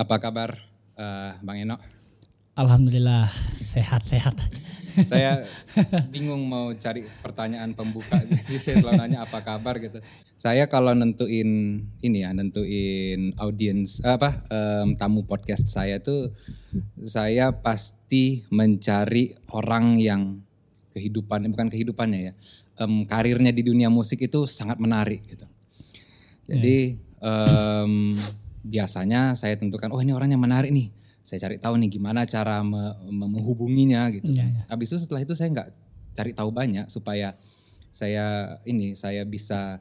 Apa kabar uh, Bang Eno? Alhamdulillah sehat-sehat. saya bingung mau cari pertanyaan pembuka, jadi saya selalu nanya apa kabar gitu. Saya kalau nentuin ini ya, nentuin audiens apa um, tamu podcast saya tuh, saya pasti mencari orang yang kehidupan bukan kehidupannya ya, um, karirnya di dunia musik itu sangat menarik gitu. Jadi um, biasanya saya tentukan, oh ini orang yang menarik nih. Saya cari tahu nih gimana cara me menghubunginya gitu. Ya, ya. Habis itu setelah itu saya nggak cari tahu banyak supaya saya ini saya bisa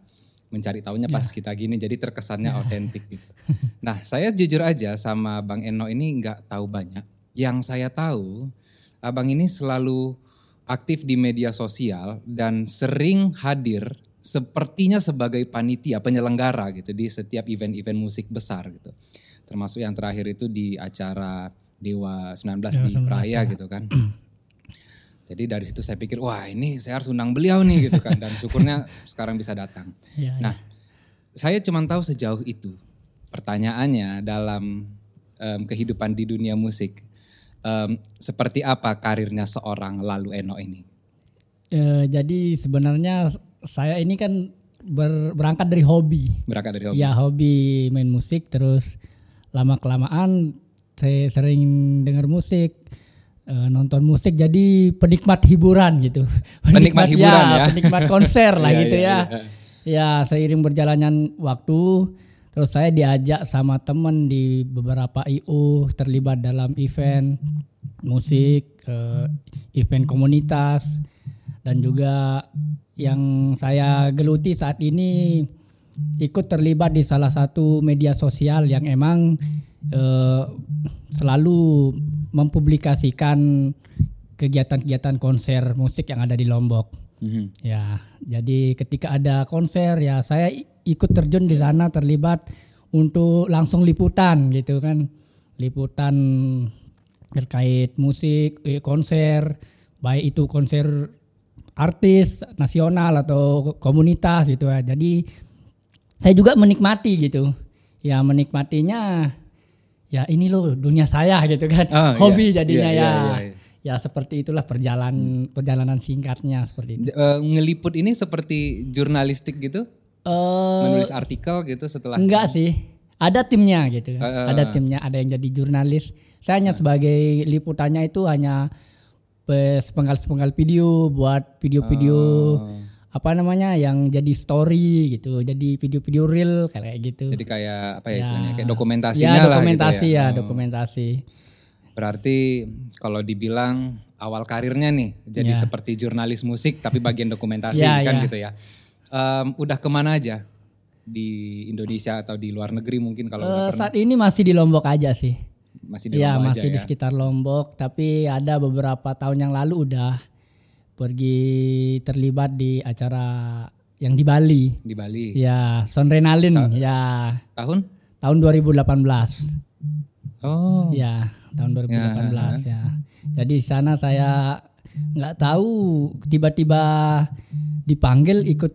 mencari tahunya pas ya. kita gini jadi terkesannya otentik ya. gitu. Nah saya jujur aja sama Bang Eno ini nggak tahu banyak. Yang saya tahu abang ini selalu aktif di media sosial dan sering hadir sepertinya sebagai panitia penyelenggara gitu di setiap event-event musik besar gitu. Termasuk yang terakhir itu di acara Dewa 19 Dewa di Praya ya. gitu kan. Jadi dari situ saya pikir wah ini saya harus undang beliau nih gitu kan dan syukurnya sekarang bisa datang. Ya, nah, ya. saya cuma tahu sejauh itu. Pertanyaannya dalam um, kehidupan di dunia musik um, seperti apa karirnya seorang Lalu Eno ini? E, jadi sebenarnya saya ini kan ber, berangkat dari hobi. Berangkat dari hobi. Ya hobi main musik terus lama kelamaan saya sering dengar musik uh, nonton musik jadi penikmat hiburan gitu. Penikmat, penikmat hiburan ya, ya. Penikmat konser lah iya, gitu iya, ya. Ya, ya seiring berjalannya waktu terus saya diajak sama temen di beberapa IO terlibat dalam event musik, uh, event komunitas dan juga yang saya geluti saat ini ikut terlibat di salah satu media sosial yang emang eh, selalu mempublikasikan kegiatan-kegiatan konser musik yang ada di Lombok. Mm-hmm. Ya, jadi ketika ada konser ya saya ikut terjun di sana terlibat untuk langsung liputan gitu kan, liputan terkait musik, eh, konser, baik itu konser artis nasional atau komunitas gitu ya. Jadi saya juga menikmati gitu. Ya menikmatinya ya ini loh dunia saya gitu kan. Oh, Hobi iya. jadinya iya, ya. Iya, iya. Ya seperti itulah perjalanan hmm. perjalanan singkatnya seperti itu. Uh, ngeliput ini seperti jurnalistik gitu? Uh, Menulis artikel gitu setelah Enggak sih. Ada timnya gitu. Uh, uh, ada timnya, ada yang jadi jurnalis. Saya hanya uh, sebagai liputannya itu hanya sepenggal-sepenggal video buat video-video oh. apa namanya yang jadi story gitu jadi video-video real kayak gitu jadi kayak apa ya, ya. istilahnya kayak dokumentasinya ya, dokumentasi lah gitu ya, ya oh. dokumentasi berarti kalau dibilang awal karirnya nih jadi ya. seperti jurnalis musik tapi bagian dokumentasi ya, kan ya. gitu ya um, udah ke mana aja di Indonesia atau di luar negeri mungkin kalau uh, saat ini masih di Lombok aja sih masih di ya, Lombok masih aja di ya? sekitar Lombok tapi ada beberapa tahun yang lalu udah pergi terlibat di acara yang di Bali. Di Bali? Ya Sonrenalin Sa ya tahun? Tahun 2018 oh. Ya tahun 2018 ya, ya. jadi di sana saya nggak tahu tiba-tiba dipanggil ikut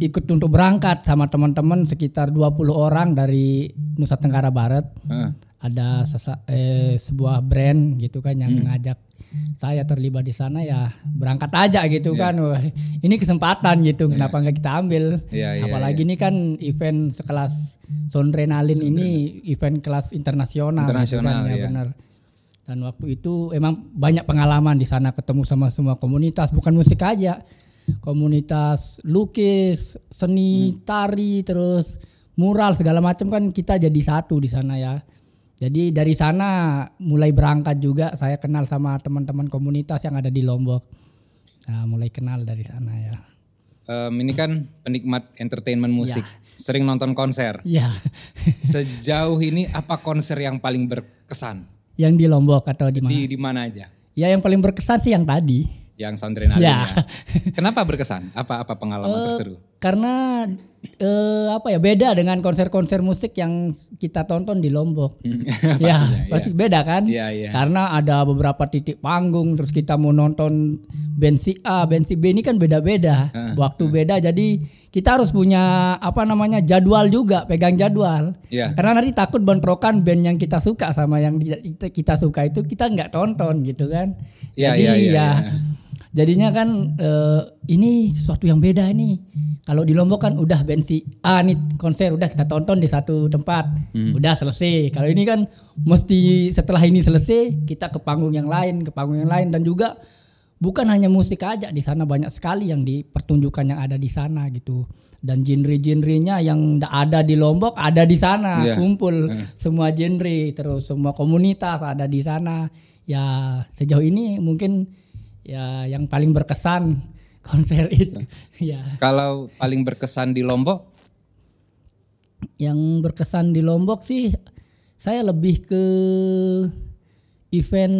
ikut untuk berangkat sama teman-teman sekitar 20 orang dari Nusa Tenggara Barat. Uh ada sesa, eh, sebuah brand gitu kan yang hmm. ngajak saya terlibat di sana ya berangkat aja gitu yeah. kan Wah, ini kesempatan gitu yeah. kenapa nggak kita ambil yeah, yeah, apalagi yeah. ini kan event sekelas Sondrenalin ini event kelas internasional internasional gitu kan, ya, yeah. benar dan waktu itu emang banyak pengalaman di sana ketemu sama semua komunitas bukan musik aja komunitas lukis seni hmm. tari terus mural segala macam kan kita jadi satu di sana ya jadi dari sana mulai berangkat juga saya kenal sama teman-teman komunitas yang ada di Lombok. Nah, mulai kenal dari sana ya. Um, ini kan penikmat entertainment musik, ya. sering nonton konser. Ya. Sejauh ini apa konser yang paling berkesan? Yang di Lombok atau di mana? Di, di mana aja? Ya yang paling berkesan sih yang tadi. yang Soundrenalin Ya. ya. Kenapa berkesan? Apa apa pengalaman terseru? Karena eh, apa ya beda dengan konser-konser musik yang kita tonton di Lombok. Pastinya, ya, pasti beda kan? Iya, iya. Karena ada beberapa titik panggung terus kita mau nonton band si A, band si B ini kan beda-beda. Waktu beda jadi kita harus punya apa namanya jadwal juga, pegang jadwal. Iya. Karena nanti takut bentrokan band yang kita suka sama yang kita, suka itu kita nggak tonton gitu kan. Iya, jadi iya, iya, ya iya. Jadinya kan eh, ini sesuatu yang beda nih. Kalau di Lombok kan udah band si A nih konser udah kita tonton di satu tempat, Hmm. udah selesai. Kalau ini kan mesti setelah ini selesai kita ke panggung yang lain, ke panggung yang lain dan juga bukan hanya musik aja di sana banyak sekali yang dipertunjukkan yang ada di sana gitu. Dan genre-genrenya yang ada di Lombok ada di sana, Iya. kumpul semua genre terus semua komunitas ada di sana. Ya sejauh ini mungkin ya yang paling berkesan konser itu. Ya. Kalau paling berkesan di Lombok, yang berkesan di Lombok sih saya lebih ke event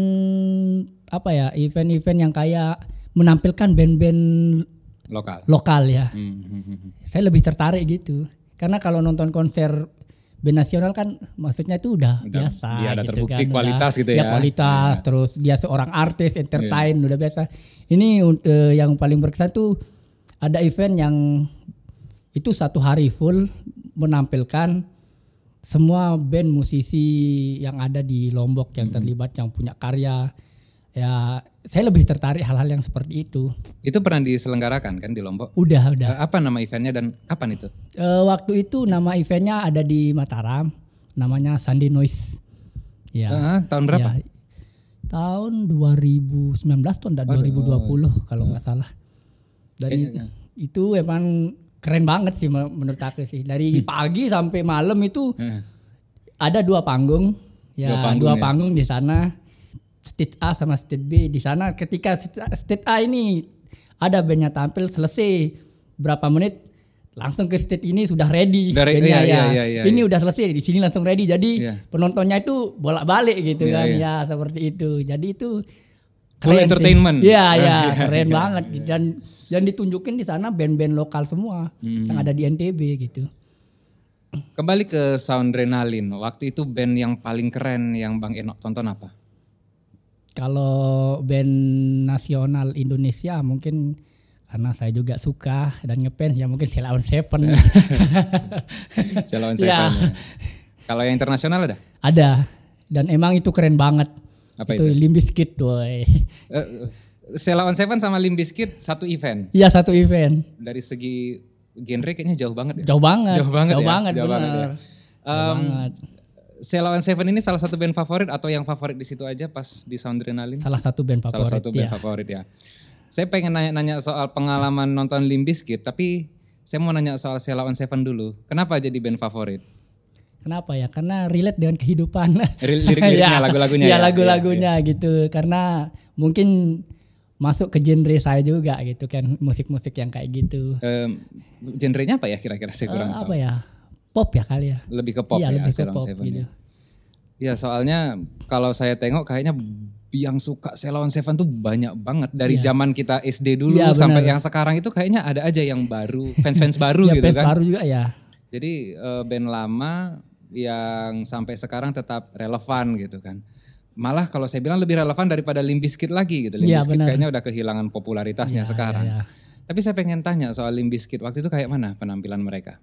apa ya event-event yang kayak menampilkan band-band lokal. lokal ya. Hmm, hmm. saya lebih tertarik gitu. Karena kalau nonton konser band nasional kan maksudnya itu udah, Udah- biasa iya, ada gitu terbukti kan, kualitas udah- gitu ya. kualitas terus dia seorang artis entertain udah biasa. Ini eh, yang paling berkesan tuh ada event yang itu satu hari full menampilkan semua band musisi yang ada di Lombok yang terlibat yang punya karya ya saya lebih tertarik hal-hal yang seperti itu Itu pernah diselenggarakan kan di Lombok? udah udah Eh, Apa nama eventnya dan kapan itu? Eh, waktu itu nama eventnya ada di Mataram, namanya Sunday Noise. Ya. Eh, tahun berapa? ya. Tahun 2019 tahun dan 2020 kalau nggak salah. Dan Kayaknya- itu emang keren banget sih men- menurut aku sih. Dari pagi sampai malam itu Eh, ada dua panggung. Ya, Dua dua panggung panggung, ya. di sana. State A sama State B di sana ketika State A ini ada bandnya tampil selesai berapa menit langsung ke state ini sudah ready Udah re- bandnya iya, ya. iya, iya, ini udah selesai di sini langsung ready jadi Iya. penontonnya itu bolak-balik gitu Iya, kan iya. ya seperti itu jadi itu Full keren sih. entertainment. Iya iya Iya, keren iya, banget dan dan ditunjukin di sana band-band lokal semua Hmm. yang ada di NTB gitu. Kembali ke Soundrenalin. Waktu itu band yang paling keren yang Bang Enok tonton apa? Kalau band nasional Indonesia mungkin karena saya juga suka dan ngefans ya mungkin Sheila on Seven Selawan Ya. Seven. ya. Kalau yang internasional ada? ada dan emang itu keren banget. Apa itu itu? Limp Bizkit boy. Eh, Selawan Seven sama Limp Bizkit satu event. Iya satu event. Dari segi genre kayaknya jauh banget ya. Jauh banget. Jauh banget Jauh ya? banget Jauh banget ya. Jauh Um, banget. Selawan Seven ini salah satu band favorit atau yang favorit di situ aja pas di Soundrenalin? Salah satu band favorit Salah satu band ya. favorit ya. Saya pengen nanya-nanya soal pengalaman nonton Limp Bizkit, tapi saya mau nanya soal Selawan Seven dulu. Kenapa jadi band favorit? Kenapa ya? Karena relate dengan kehidupan. Lir- lirik-liriknya, Iya. lagu-lagunya Iya ya? lagu-lagunya gitu. Karena mungkin masuk ke genre saya juga gitu kan musik-musik yang kayak gitu. Em, genrenya apa ya kira-kira saya Eh, kurang apa tahu. ya? Pop ya kali ya. Lebih ke pop iya, ya lebih ke pop Seven gitu. ya. Ya soalnya kalau saya tengok kayaknya yang suka Selawan Seven tuh banyak banget dari zaman kita SD dulu Iya, sampai yang sekarang itu kayaknya ada aja yang baru fans-fans baru Ya, gitu fans kan. baru juga ya. Jadi eh, band lama yang sampai sekarang tetap relevan gitu kan. Malah kalau saya bilang lebih relevan daripada Limp Bizkit lagi gitu. Limp Iya, benar. kayaknya udah kehilangan popularitasnya Iya, sekarang. iya, iya. Tapi saya pengen tanya soal Limp Bizkit waktu itu kayak mana penampilan mereka?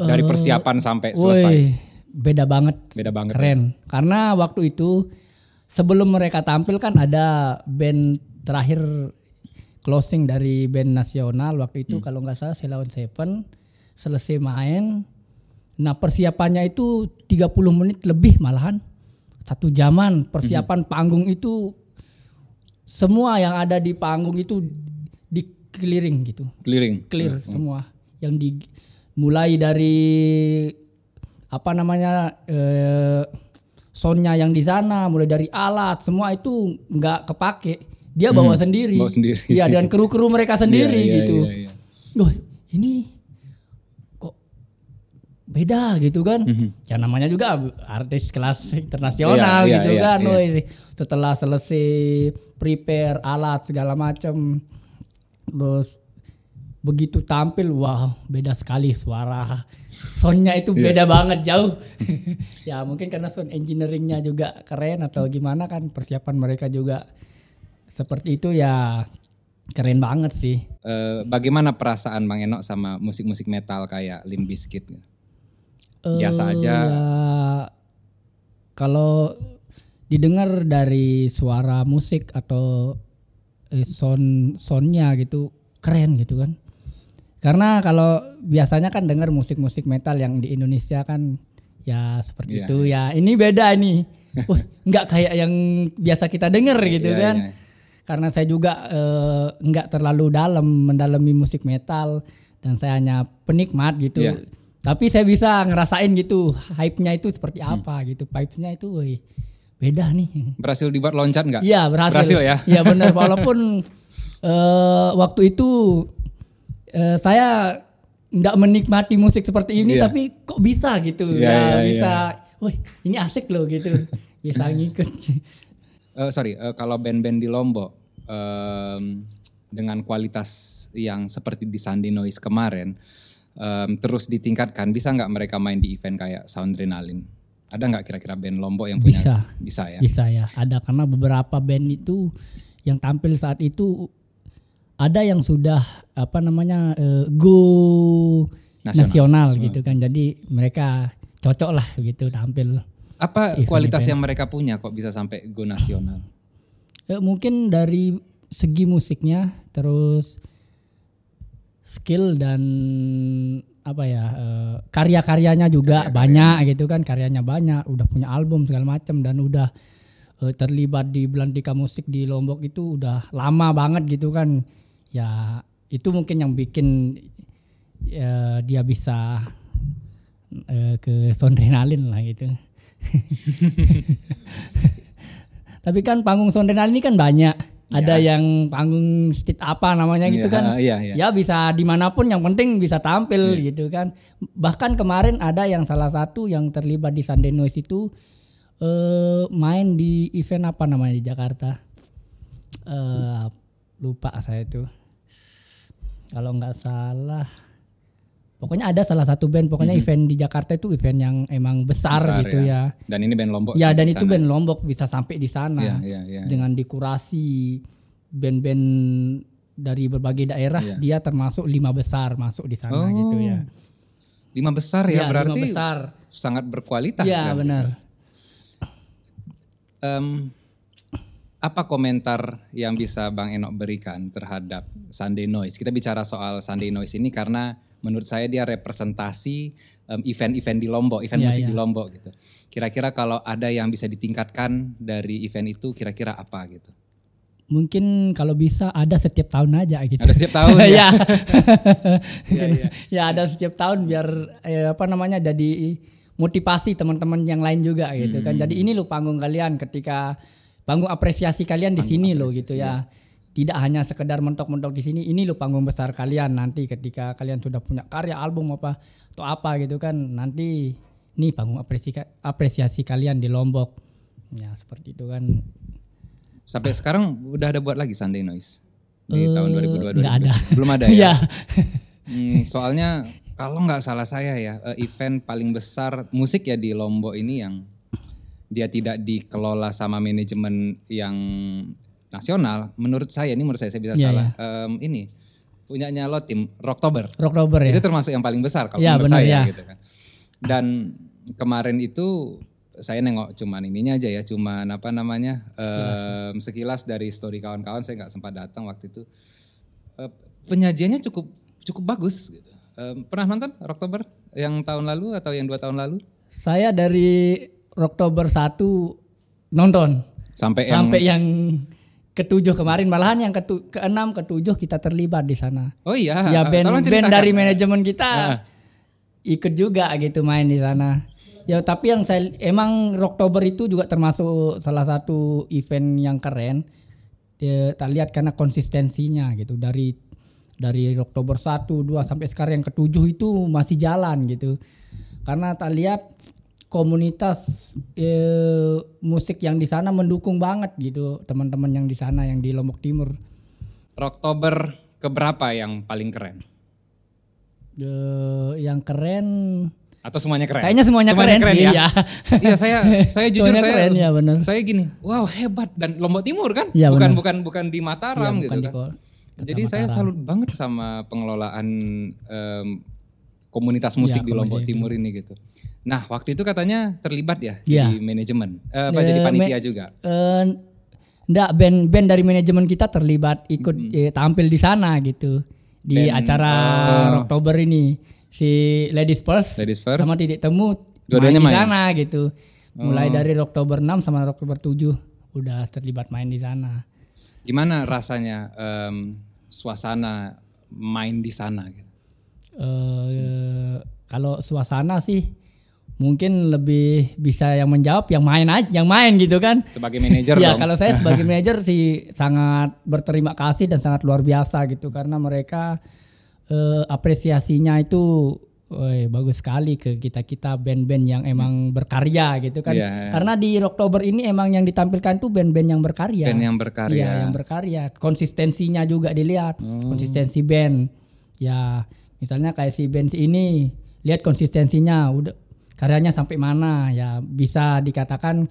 Dari persiapan sampai selesai. Woi, beda banget. Beda banget. ya? Keren. Karena waktu itu sebelum mereka tampil kan ada band terakhir closing dari band nasional waktu Hmm. itu kalau nggak salah Selawan Seven selesai main. Nah persiapannya itu 30 menit lebih malahan. Satu jaman persiapan Hmm. panggung itu semua yang ada di panggung itu dikeliling gitu Clearing. clear semua yang di mulai dari apa namanya eh, soundnya yang di sana mulai dari alat semua itu nggak kepake dia bawa sendiri bawa sendiri. iya dan kru kru mereka sendiri Iya, iya, gitu iya, iya. Loh, ini kok beda gitu kan. Ya namanya juga artis kelas internasional Iya, iya, gitu iya, kan. iya. Woi, setelah selesai prepare alat segala macam terus begitu tampil wow beda sekali suara soundnya itu Iya. beda banget jauh ya mungkin karena sound engineeringnya juga keren atau gimana kan persiapan mereka juga seperti itu ya keren banget sih Eh, bagaimana perasaan Bang Enok sama musik-musik metal kayak Limp Bizkit? Biasa Eh, aja. ya, kalau didengar dari suara musik atau eh, sound soundnya gitu keren gitu kan. Karena kalau biasanya kan dengar musik-musik metal yang di Indonesia kan ya seperti Iya, itu ya. Ini beda nih. Wah, nggak kayak yang biasa kita dengar gitu Iya, kan. iya. Karena saya juga eh, nggak terlalu dalam mendalami musik metal dan saya hanya penikmat gitu. Iya. Tapi saya bisa ngerasain gitu hype-nya itu seperti Hmm. apa gitu. Vibes-nya itu woi, beda nih. Berhasil dibuat loncat nggak? Iya berhasil. Berhasil ya? Iya benar walaupun eh, waktu itu eh, saya nggak menikmati musik seperti ini Iya. tapi kok bisa gitu Iya, ya iya, bisa. Wih ini asik loh gitu. bisa ngikut. Eh, sorry, eh, kalau band-band di Lombok em, dengan kualitas yang seperti di Sunday Noise kemarin em, terus ditingkatkan, bisa nggak mereka main di event kayak Soundrenalin? Ada nggak kira-kira band Lombok yang punya? Bisa. Bisa ya. Bisa ya. Ada karena beberapa band itu yang tampil saat itu ada yang sudah apa namanya eh, go Nasional. nasional, gitu kan. Jadi mereka cocok lah gitu tampil. Apa Event-event. kualitas yang mereka punya kok bisa sampai go nasional? Eh, mungkin dari segi musiknya terus skill dan apa ya eh, karya-karyanya juga banyak gitu kan karyanya banyak udah punya album segala macam dan udah eh, terlibat di Belantika musik di Lombok itu udah lama banget gitu kan ya itu mungkin yang bikin eh, dia bisa eh, ke Sondrenalin lah gitu. Tapi kan panggung Sondrenalin ini kan banyak. Ada yang panggung stit apa namanya gitu Iya, kan. iya, iya. ya bisa di mana pun yang penting bisa tampil gitu kan. Bahkan kemarin ada yang salah satu yang terlibat di Sunday Noise itu eh main di event apa namanya di Jakarta? Eh lupa saya itu kalau nggak salah pokoknya ada salah satu band pokoknya event di Jakarta itu event yang emang besar, Besar gitu ya. Dan ini band Lombok. Ya dan itu sana. band Lombok bisa sampai di sana Iya, iya, iya. dengan dikurasi band-band dari berbagai daerah Iya. dia termasuk lima besar masuk di sana Oh, gitu ya. Lima besar ya, lima berarti besar. sangat berkualitas. Iya ya. benar. Em, apa komentar yang bisa Bang Enok berikan terhadap Sunday Noise? Kita bicara soal Sunday Noise ini karena menurut saya dia representasi em, event-event di Lombok, event Iya, musik iya. di Lombok gitu. Kira-kira kalau ada yang bisa ditingkatkan dari event itu, kira-kira apa gitu? Mungkin kalau bisa ada setiap tahun aja gitu. Ada setiap tahun ya? ya. Iya. ya ada setiap tahun biar eh, apa namanya jadi motivasi teman-teman yang lain juga gitu kan. Hmm. Jadi ini loh panggung kalian ketika panggung apresiasi kalian di sini loh gitu ya. Tidak hanya sekedar mentok-mentok di sini, ini loh panggung besar kalian nanti ketika kalian sudah punya karya album apa atau apa gitu kan. Nanti nih panggung apresiasi apresiasi kalian di Lombok. Ya seperti itu kan. Sampai sekarang udah ada buat lagi Sunday Noise di Eh, tahun 2022. nggak ada. Belum ada Iya. ya. Hmm, soalnya kalau nggak salah saya ya eh, event paling besar musik ya di Lombok ini yang dia tidak dikelola sama manajemen yang nasional. Menurut saya ini menurut saya saya bisa Iya, salah. Em, ini punyanya lo tim Rocktober. Rocktober ya. Itu termasuk yang paling besar kalau Iya, menurut benar, saya ya. gitu kan. Dan kemarin itu saya nengok cuman ininya aja ya, cuman apa namanya em, sekilas dari story kawan-kawan saya nggak sempat datang waktu itu. Eh, penyajiannya cukup cukup bagus gitu. Em, pernah nonton Rocktober yang tahun lalu atau yang dua tahun lalu? Saya dari Oktober 1 nonton Sampai yang sampai yang ketujuh kemarin malahan yang ketu, keenam ketujuh kita terlibat di sana. Oh iya, ya eh, band band dari manajemen kita Ah. ikut juga gitu main di sana. Ya tapi yang saya emang Oktober itu juga termasuk salah satu event yang keren. Ya, tak lihat karena konsistensinya gitu dari dari Oktober 1, 2 sampai sekarang yang ketujuh itu masih jalan gitu. karena tak lihat komunitas eh, musik yang di sana mendukung banget gitu teman-teman yang di sana yang di Lombok Timur. Oktober keberapa yang paling keren? Eh, yang keren Atau semuanya keren? kayaknya semuanya, keren, sih ya. ya. Iya saya saya jujur Semuanya saya keren, ya, bener. saya gini, wow hebat dan Lombok Timur kan? Iya, bukan bener. bukan bukan di Mataram Iya, gitu bukan di kan. Jadi saya salut banget sama pengelolaan em, komunitas musik di Iya, Lombok Timur ini gitu. Nah waktu itu katanya terlibat ya Iya. di manajemen, eh, apa jadi Eh, panitia juga. Eh, enggak band band dari manajemen kita terlibat ikut eh, tampil di sana gitu di Band, acara oh. Oktober ini si Ladies First, Ladies First. sama Titik Temu Dua-duanya main di main? Oh. sana gitu. Mulai dari Oktober 6 sama Oktober 7 udah terlibat main di sana. Gimana rasanya em, suasana main di sana? Gitu? Eh, kalau suasana sih mungkin lebih bisa yang menjawab yang main aja, yang main gitu kan. Sebagai manajer ya kalau saya sebagai manajer sih sangat berterima kasih dan sangat luar biasa gitu karena mereka eh, apresiasinya itu woi, bagus sekali ke kita kita band-band yang emang berkarya gitu kan. Iya. Karena di Oktober ini emang yang ditampilkan tuh band-band yang berkarya. Band yang berkarya. Iya, yang berkarya. Konsistensinya juga dilihat. Oh. Konsistensi band. Ya, misalnya kayak si si ini, lihat konsistensinya udah karyanya sampai mana ya bisa dikatakan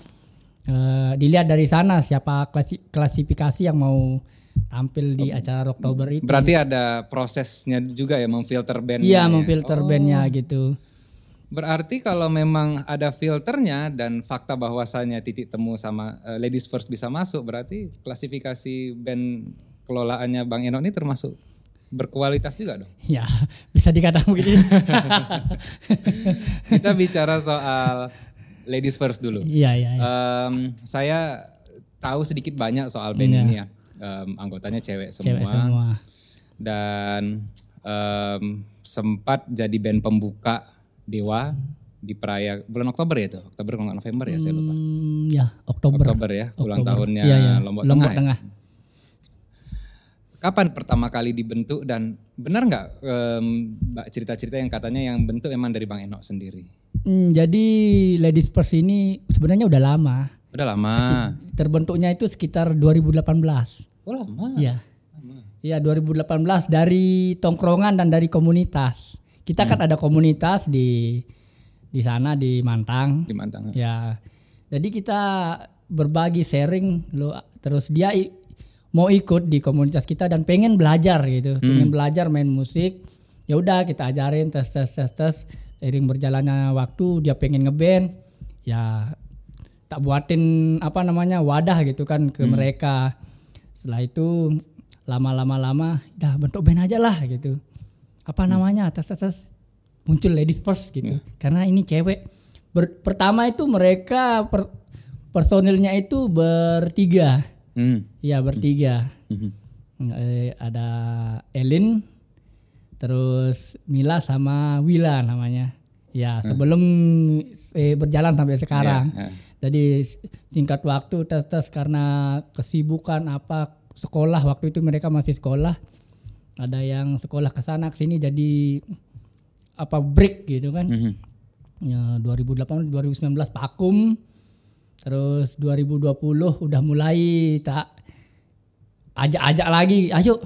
eh, dilihat dari sana siapa klasi- klasifikasi yang mau tampil di acara Oktober itu. Berarti ada prosesnya juga ya memfilter band. Iya, memfilter bandnya gitu. Berarti kalau memang ada filternya dan fakta bahwasannya titik temu sama eh, Ladies First bisa masuk, berarti klasifikasi band kelolaannya Bang Eno ini termasuk berkualitas juga dong. Ya, bisa dikatakan begitu. Kita bicara soal Ladies First dulu. Iya, iya. iya. Em, saya tahu sedikit banyak soal band Iya. ini ya. Em, anggotanya cewek semua. Cewek semua. Dan em, sempat jadi band pembuka Dewa di peraya bulan Oktober ya itu. Oktober kalau nggak November ya saya lupa. Hmm, ya, Oktober. Oktober ya, ulang Oktober. tahunnya Iya, iya. Lombok, Lombok Tengah. ya? Kapan pertama kali dibentuk dan benar nggak Mbak cerita-cerita yang katanya yang bentuk emang dari Bang Enok sendiri? Hmm, jadi Ladies First ini sebenarnya udah lama. Udah lama. Terbentuknya itu sekitar 2018. Oh lama. Iya. Iya 2018 dari tongkrongan dan dari komunitas. Kita kan ada komunitas di di sana di Mantang. Di Mantang. Ya. Jadi kita berbagi sharing lo terus dia mau ikut di komunitas kita dan pengen belajar gitu. Pengen belajar main musik. Ya udah kita ajarin tes tes tes tes seiring berjalannya waktu dia pengen ngeband ya tak buatin apa namanya wadah gitu kan ke mereka. Setelah itu lama-lama lama dah bentuk band aja lah gitu. Apa namanya tes tes tes muncul ladies first gitu. Karena ini cewek. Ber- pertama itu mereka per- personilnya itu bertiga. Hmm. Iya bertiga. Mhm. Eh, ada Elin, terus Mila sama Wila namanya. Ya sebelum eh, berjalan sampai sekarang. Iya, iya. Jadi singkat waktu tes karena kesibukan apa sekolah waktu itu mereka masih sekolah. Ada yang sekolah ke sana ke sini jadi apa break gitu kan. Mhm. Ya, 2018 2019 vakum. Terus 2020 udah mulai tak ajak-ajak lagi, ayo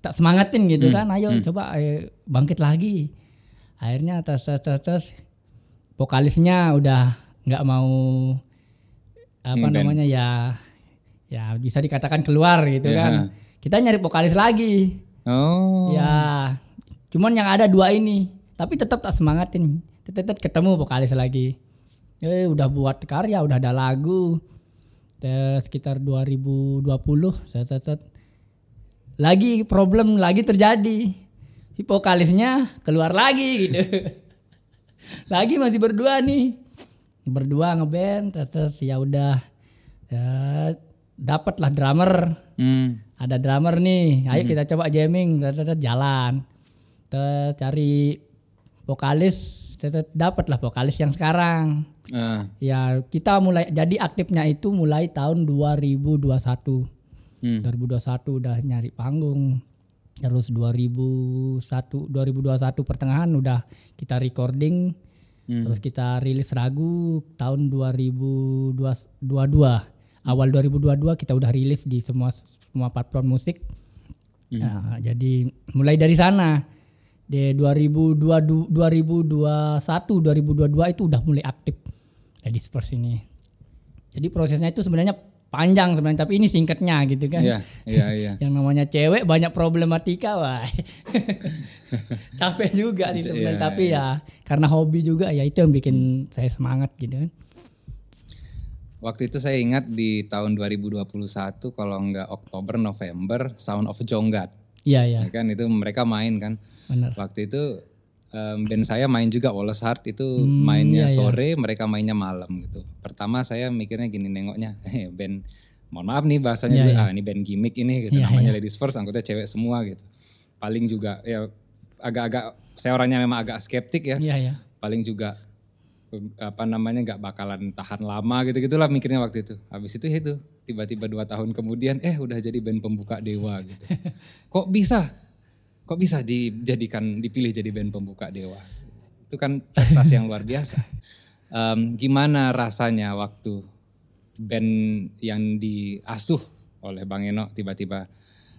tak semangatin gitu kan, ayo coba eh, bangkit lagi. Akhirnya tes, tes vokalisnya udah nggak mau apa namanya ya ya bisa dikatakan keluar gitu Ya. kan. Kita nyari vokalis lagi. Oh. Ya, cuman yang ada dua ini, tapi tetap tak semangatin. Tetap ketemu vokalis lagi. Eh, udah buat karya, udah ada lagu. Terus sekitar 2020, set, set, set. lagi problem lagi terjadi. Si vokalisnya keluar lagi gitu. lagi masih berdua nih. Berdua ngeband, terus, terus ya udah. Ya, dapatlah drummer Hmm. ada drummer nih, ayo kita coba jamming, Tet-tet, jalan. Terus cari vokalis, Tet-tet, dapatlah vokalis yang sekarang. Ah. Ya kita mulai jadi aktifnya itu mulai tahun 2021. Hmm. 2021 udah nyari panggung. Terus 2001 2021 pertengahan udah kita recording Terus kita rilis lagu tahun 2022. Awal 2022 kita udah rilis di semua semua platform musik. Nah, jadi mulai dari sana di 2022 2021 2022 itu udah mulai aktif di Spurs ini. Jadi prosesnya itu sebenarnya panjang sebenarnya tapi ini singkatnya gitu kan. Iya, iya, iya. Yang namanya cewek banyak problematika wah. Capek juga sih sebenarnya Iya, tapi ya karena hobi juga ya itu yang bikin saya semangat gitu kan. Waktu itu saya ingat di tahun 2021 kalau nggak Oktober November Sound of Jonggat. Iya iya Ya kan itu mereka main kan. benar. Waktu itu em, band saya main juga Wallace Heart itu Hmm, mainnya iya, iya. sore, mereka mainnya malam gitu. Pertama saya mikirnya gini nengoknya, eh band mohon maaf nih bahasanya Iya, dulu, iya. ah ini band gimmick ini gitu Iya, namanya Ladies First anggota cewek semua gitu. Paling juga ya agak-agak saya orangnya memang agak skeptik ya. Iya iya. Paling juga apa namanya nggak bakalan tahan lama gitu gitulah mikirnya waktu itu. Habis itu ya itu tiba-tiba dua tahun kemudian eh udah jadi band pembuka Dewa gitu. Kok bisa? Kok bisa dijadikan dipilih jadi band pembuka Dewa? Itu kan prestasi yang luar biasa. Em, gimana rasanya waktu band yang diasuh oleh Bang Eno tiba-tiba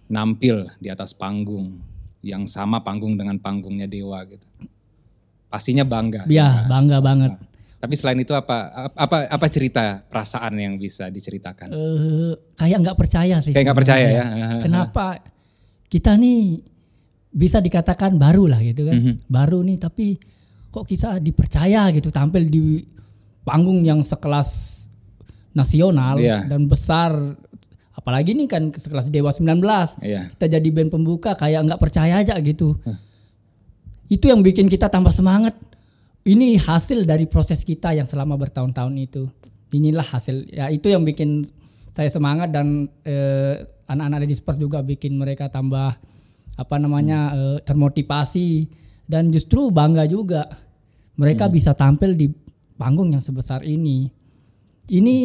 nampil di atas panggung yang sama panggung dengan panggungnya Dewa gitu. Pastinya bangga. Iya bangga banget. Tapi selain itu apa apa apa cerita perasaan yang bisa diceritakan? Eh kayak nggak percaya sih. Kayak nggak percaya ya. Kenapa kita nih bisa dikatakan baru lah gitu kan. Mhm. Baru nih tapi kok kita dipercaya gitu tampil di panggung yang sekelas nasional Iya. dan besar apalagi nih kan sekelas Dewa 19 Iya. kita jadi band pembuka kayak nggak percaya aja gitu itu yang bikin kita tambah semangat ini hasil dari proses kita yang selama bertahun-tahun itu. Inilah hasil ya itu yang bikin saya semangat dan eh, anak-anak di Spurs juga bikin mereka tambah apa namanya eh, termotivasi dan justru bangga juga mereka bisa tampil di panggung yang sebesar ini. Ini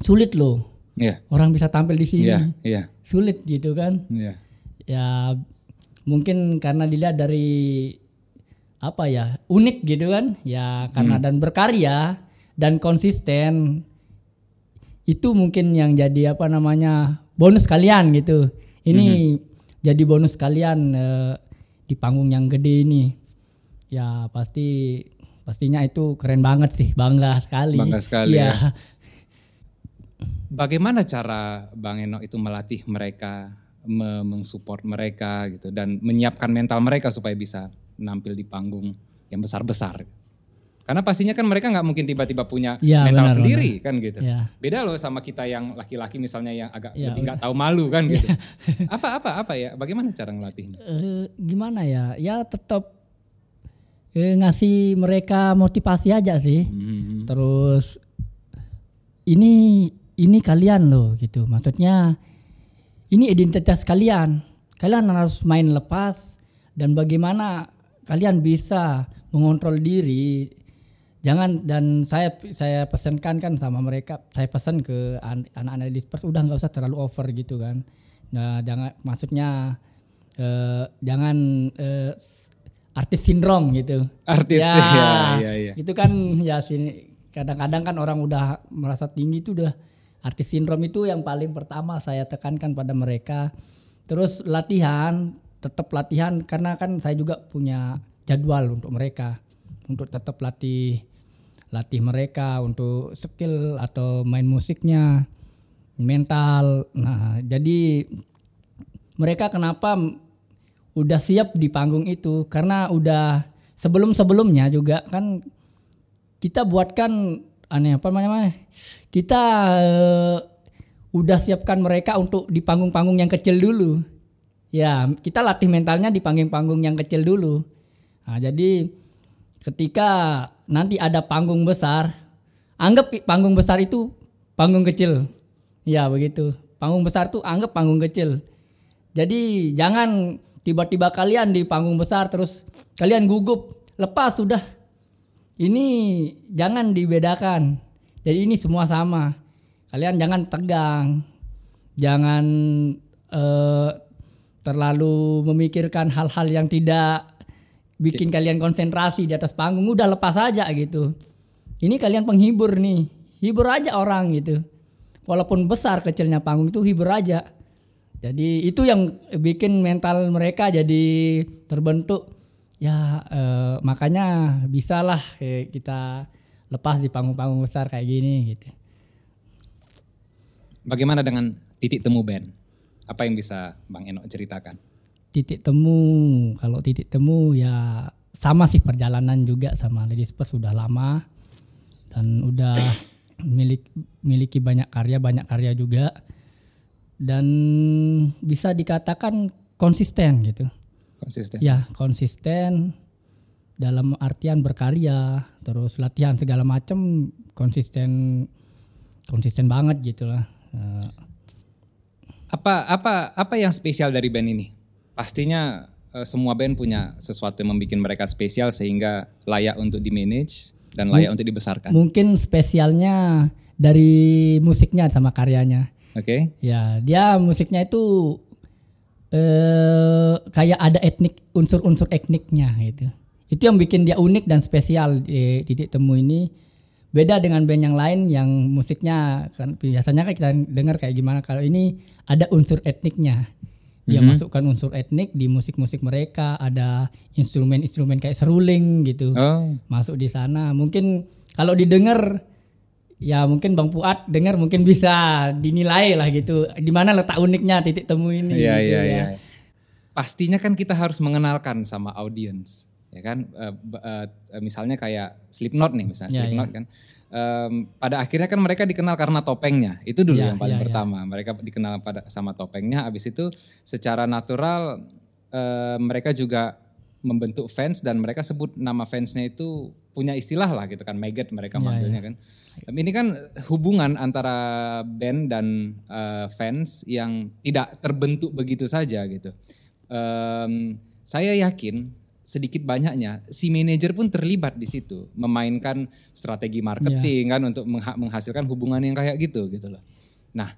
sulit loh. Iya. orang bisa tampil di sini. Iya, iya. sulit gitu kan? Iya. ya mungkin karena dilihat dari apa ya unik gitu kan? Ya karena dan berkarya dan konsisten itu mungkin yang jadi apa namanya bonus kalian gitu. Ini jadi bonus kalian eh, di panggung yang gede ini. Ya pasti pastinya itu keren banget sih bangga sekali. Bangga sekali ya, ya. Bagaimana cara Bang Eno itu melatih mereka, me- mensupport mereka gitu dan menyiapkan mental mereka supaya bisa nampil di panggung yang besar-besar. Karena pastinya kan mereka nggak mungkin tiba-tiba punya Iya, mental benar, sendiri kan gitu. ya. Beda loh sama kita yang laki-laki misalnya yang agak Iya, lebih nggak tahu malu kan gitu. apa apa apa ya? Bagaimana cara ngelatihnya? eh, gimana ya ya tetap eh, ngasih mereka motivasi aja sih Hmm. terus ini ini kalian loh gitu maksudnya ini identitas kalian kalian harus main lepas dan bagaimana kalian bisa mengontrol diri. Jangan dan saya saya pesankan kan sama mereka. Saya pesan ke an- anak-anak di Spurs udah nggak usah terlalu over gitu kan. Nah jangan maksudnya eh, jangan eh, artis sindrom gitu. Artis ya, ya, ya, ya. itu kan. Ya sini kadang-kadang kan orang udah merasa tinggi itu udah artis sindrom itu yang paling pertama saya tekankan pada mereka. Terus latihan tetap latihan karena kan saya juga punya jadwal untuk mereka untuk tetap latih latih mereka untuk skill atau main musiknya mental. Nah jadi mereka kenapa udah siap di panggung itu? Karena udah sebelum sebelumnya juga kan kita buatkan aneh apa namanya kita eh, udah siapkan mereka untuk di panggung-panggung yang kecil dulu ya kita latih mentalnya di panggung-panggung yang kecil dulu nah, jadi ketika nanti ada panggung besar anggap panggung besar itu panggung kecil ya begitu panggung besar tuh anggap panggung kecil jadi jangan tiba-tiba kalian di panggung besar terus kalian gugup lepas sudah ini jangan dibedakan. Jadi ini semua sama. Kalian jangan tegang. Jangan eh, terlalu memikirkan hal-hal yang tidak bikin kalian konsentrasi di atas panggung udah lepas aja gitu. Ini kalian penghibur nih, hibur aja orang gitu. Walaupun besar kecilnya panggung itu hibur aja. Jadi itu yang bikin mental mereka jadi terbentuk. Ya eh, makanya bisalah kayak kita lepas di panggung-panggung besar kayak gini gitu. Bagaimana dengan titik temu band? Apa yang bisa Bang Eno ceritakan? Titik temu kalau titik temu ya sama sih perjalanan juga sama Ladies First sudah lama dan udah milik miliki banyak karya banyak karya juga dan bisa dikatakan konsisten gitu. Konsisten. Ya, konsisten dalam artian berkarya, terus latihan segala macam konsisten konsisten banget gitu lah. Apa apa apa yang spesial dari band ini? Pastinya eh, semua band punya sesuatu yang membuat mereka spesial sehingga layak untuk di manage dan layak untuk dibesarkan. Oke. mungkin spesialnya dari musiknya sama karyanya. Ya, dia musiknya itu eh kayak ada etnik unsur-unsur etniknya gitu. Itu yang bikin dia unik dan spesial di titik temu ini. Beda dengan band yang lain yang musiknya kan biasanya kan kita dengar kayak gimana kalau ini ada unsur etniknya. Dia masukkan unsur etnik di musik-musik mereka, ada instrumen-instrumen kayak seruling gitu. Oh, Masuk di sana. Mungkin kalau didengar ya mungkin Bang Fuad dengar mungkin bisa dinilai lah gitu. Di mana letak uniknya titik temu ini iya gitu iya ya. iya. Pastinya kan kita harus mengenalkan sama audience, ya kan? B- eh, misalnya kayak Slipknot nih, misalnya Iya, Slipknot kan. Em, pada akhirnya kan mereka dikenal karena topengnya. Itu dulu Iya, yang paling iya, iya. pertama. Mereka dikenal pada sama topengnya. Habis itu secara natural eh, mereka juga membentuk fans dan mereka sebut nama fansnya itu punya istilah lah gitu kan, maggot mereka Iya, manggilnya kan. Ini kan hubungan antara band dan eh, fans yang tidak terbentuk begitu saja gitu. Em, saya yakin sedikit banyaknya si manajer pun terlibat di situ memainkan strategi marketing kan untuk mengha- menghasilkan hubungan yang kayak gitu gitu loh. Nah,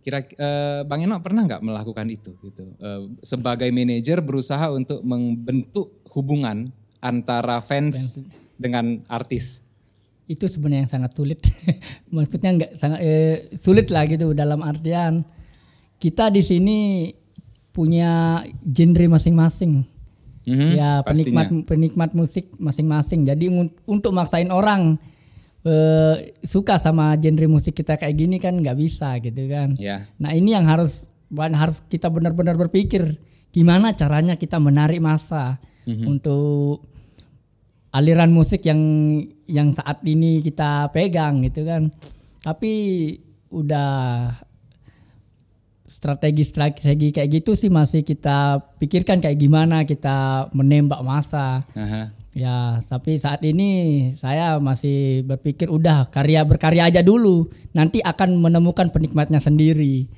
kira eh, Bang Eno pernah nggak melakukan itu gitu? Eh, sebagai manajer berusaha untuk membentuk hubungan antara fans dengan artis. Itu sebenarnya yang sangat sulit. Maksudnya nggak sangat eh, sulit lah gitu dalam artian kita di sini punya genre masing-masing. Mhm, ya pastinya. penikmat penikmat musik masing-masing. Jadi un- untuk maksain orang eh, suka sama genre musik kita kayak gini kan nggak bisa gitu kan. Ya. Nah ini yang harus harus kita benar-benar berpikir gimana caranya kita menarik masa untuk aliran musik yang yang saat ini kita pegang gitu kan. Tapi udah strategi-strategi kayak gitu sih masih kita pikirkan kayak gimana kita menembak masa. Aha. Ya, tapi saat ini saya masih berpikir udah karya berkarya aja dulu. Nanti akan menemukan penikmatnya sendiri.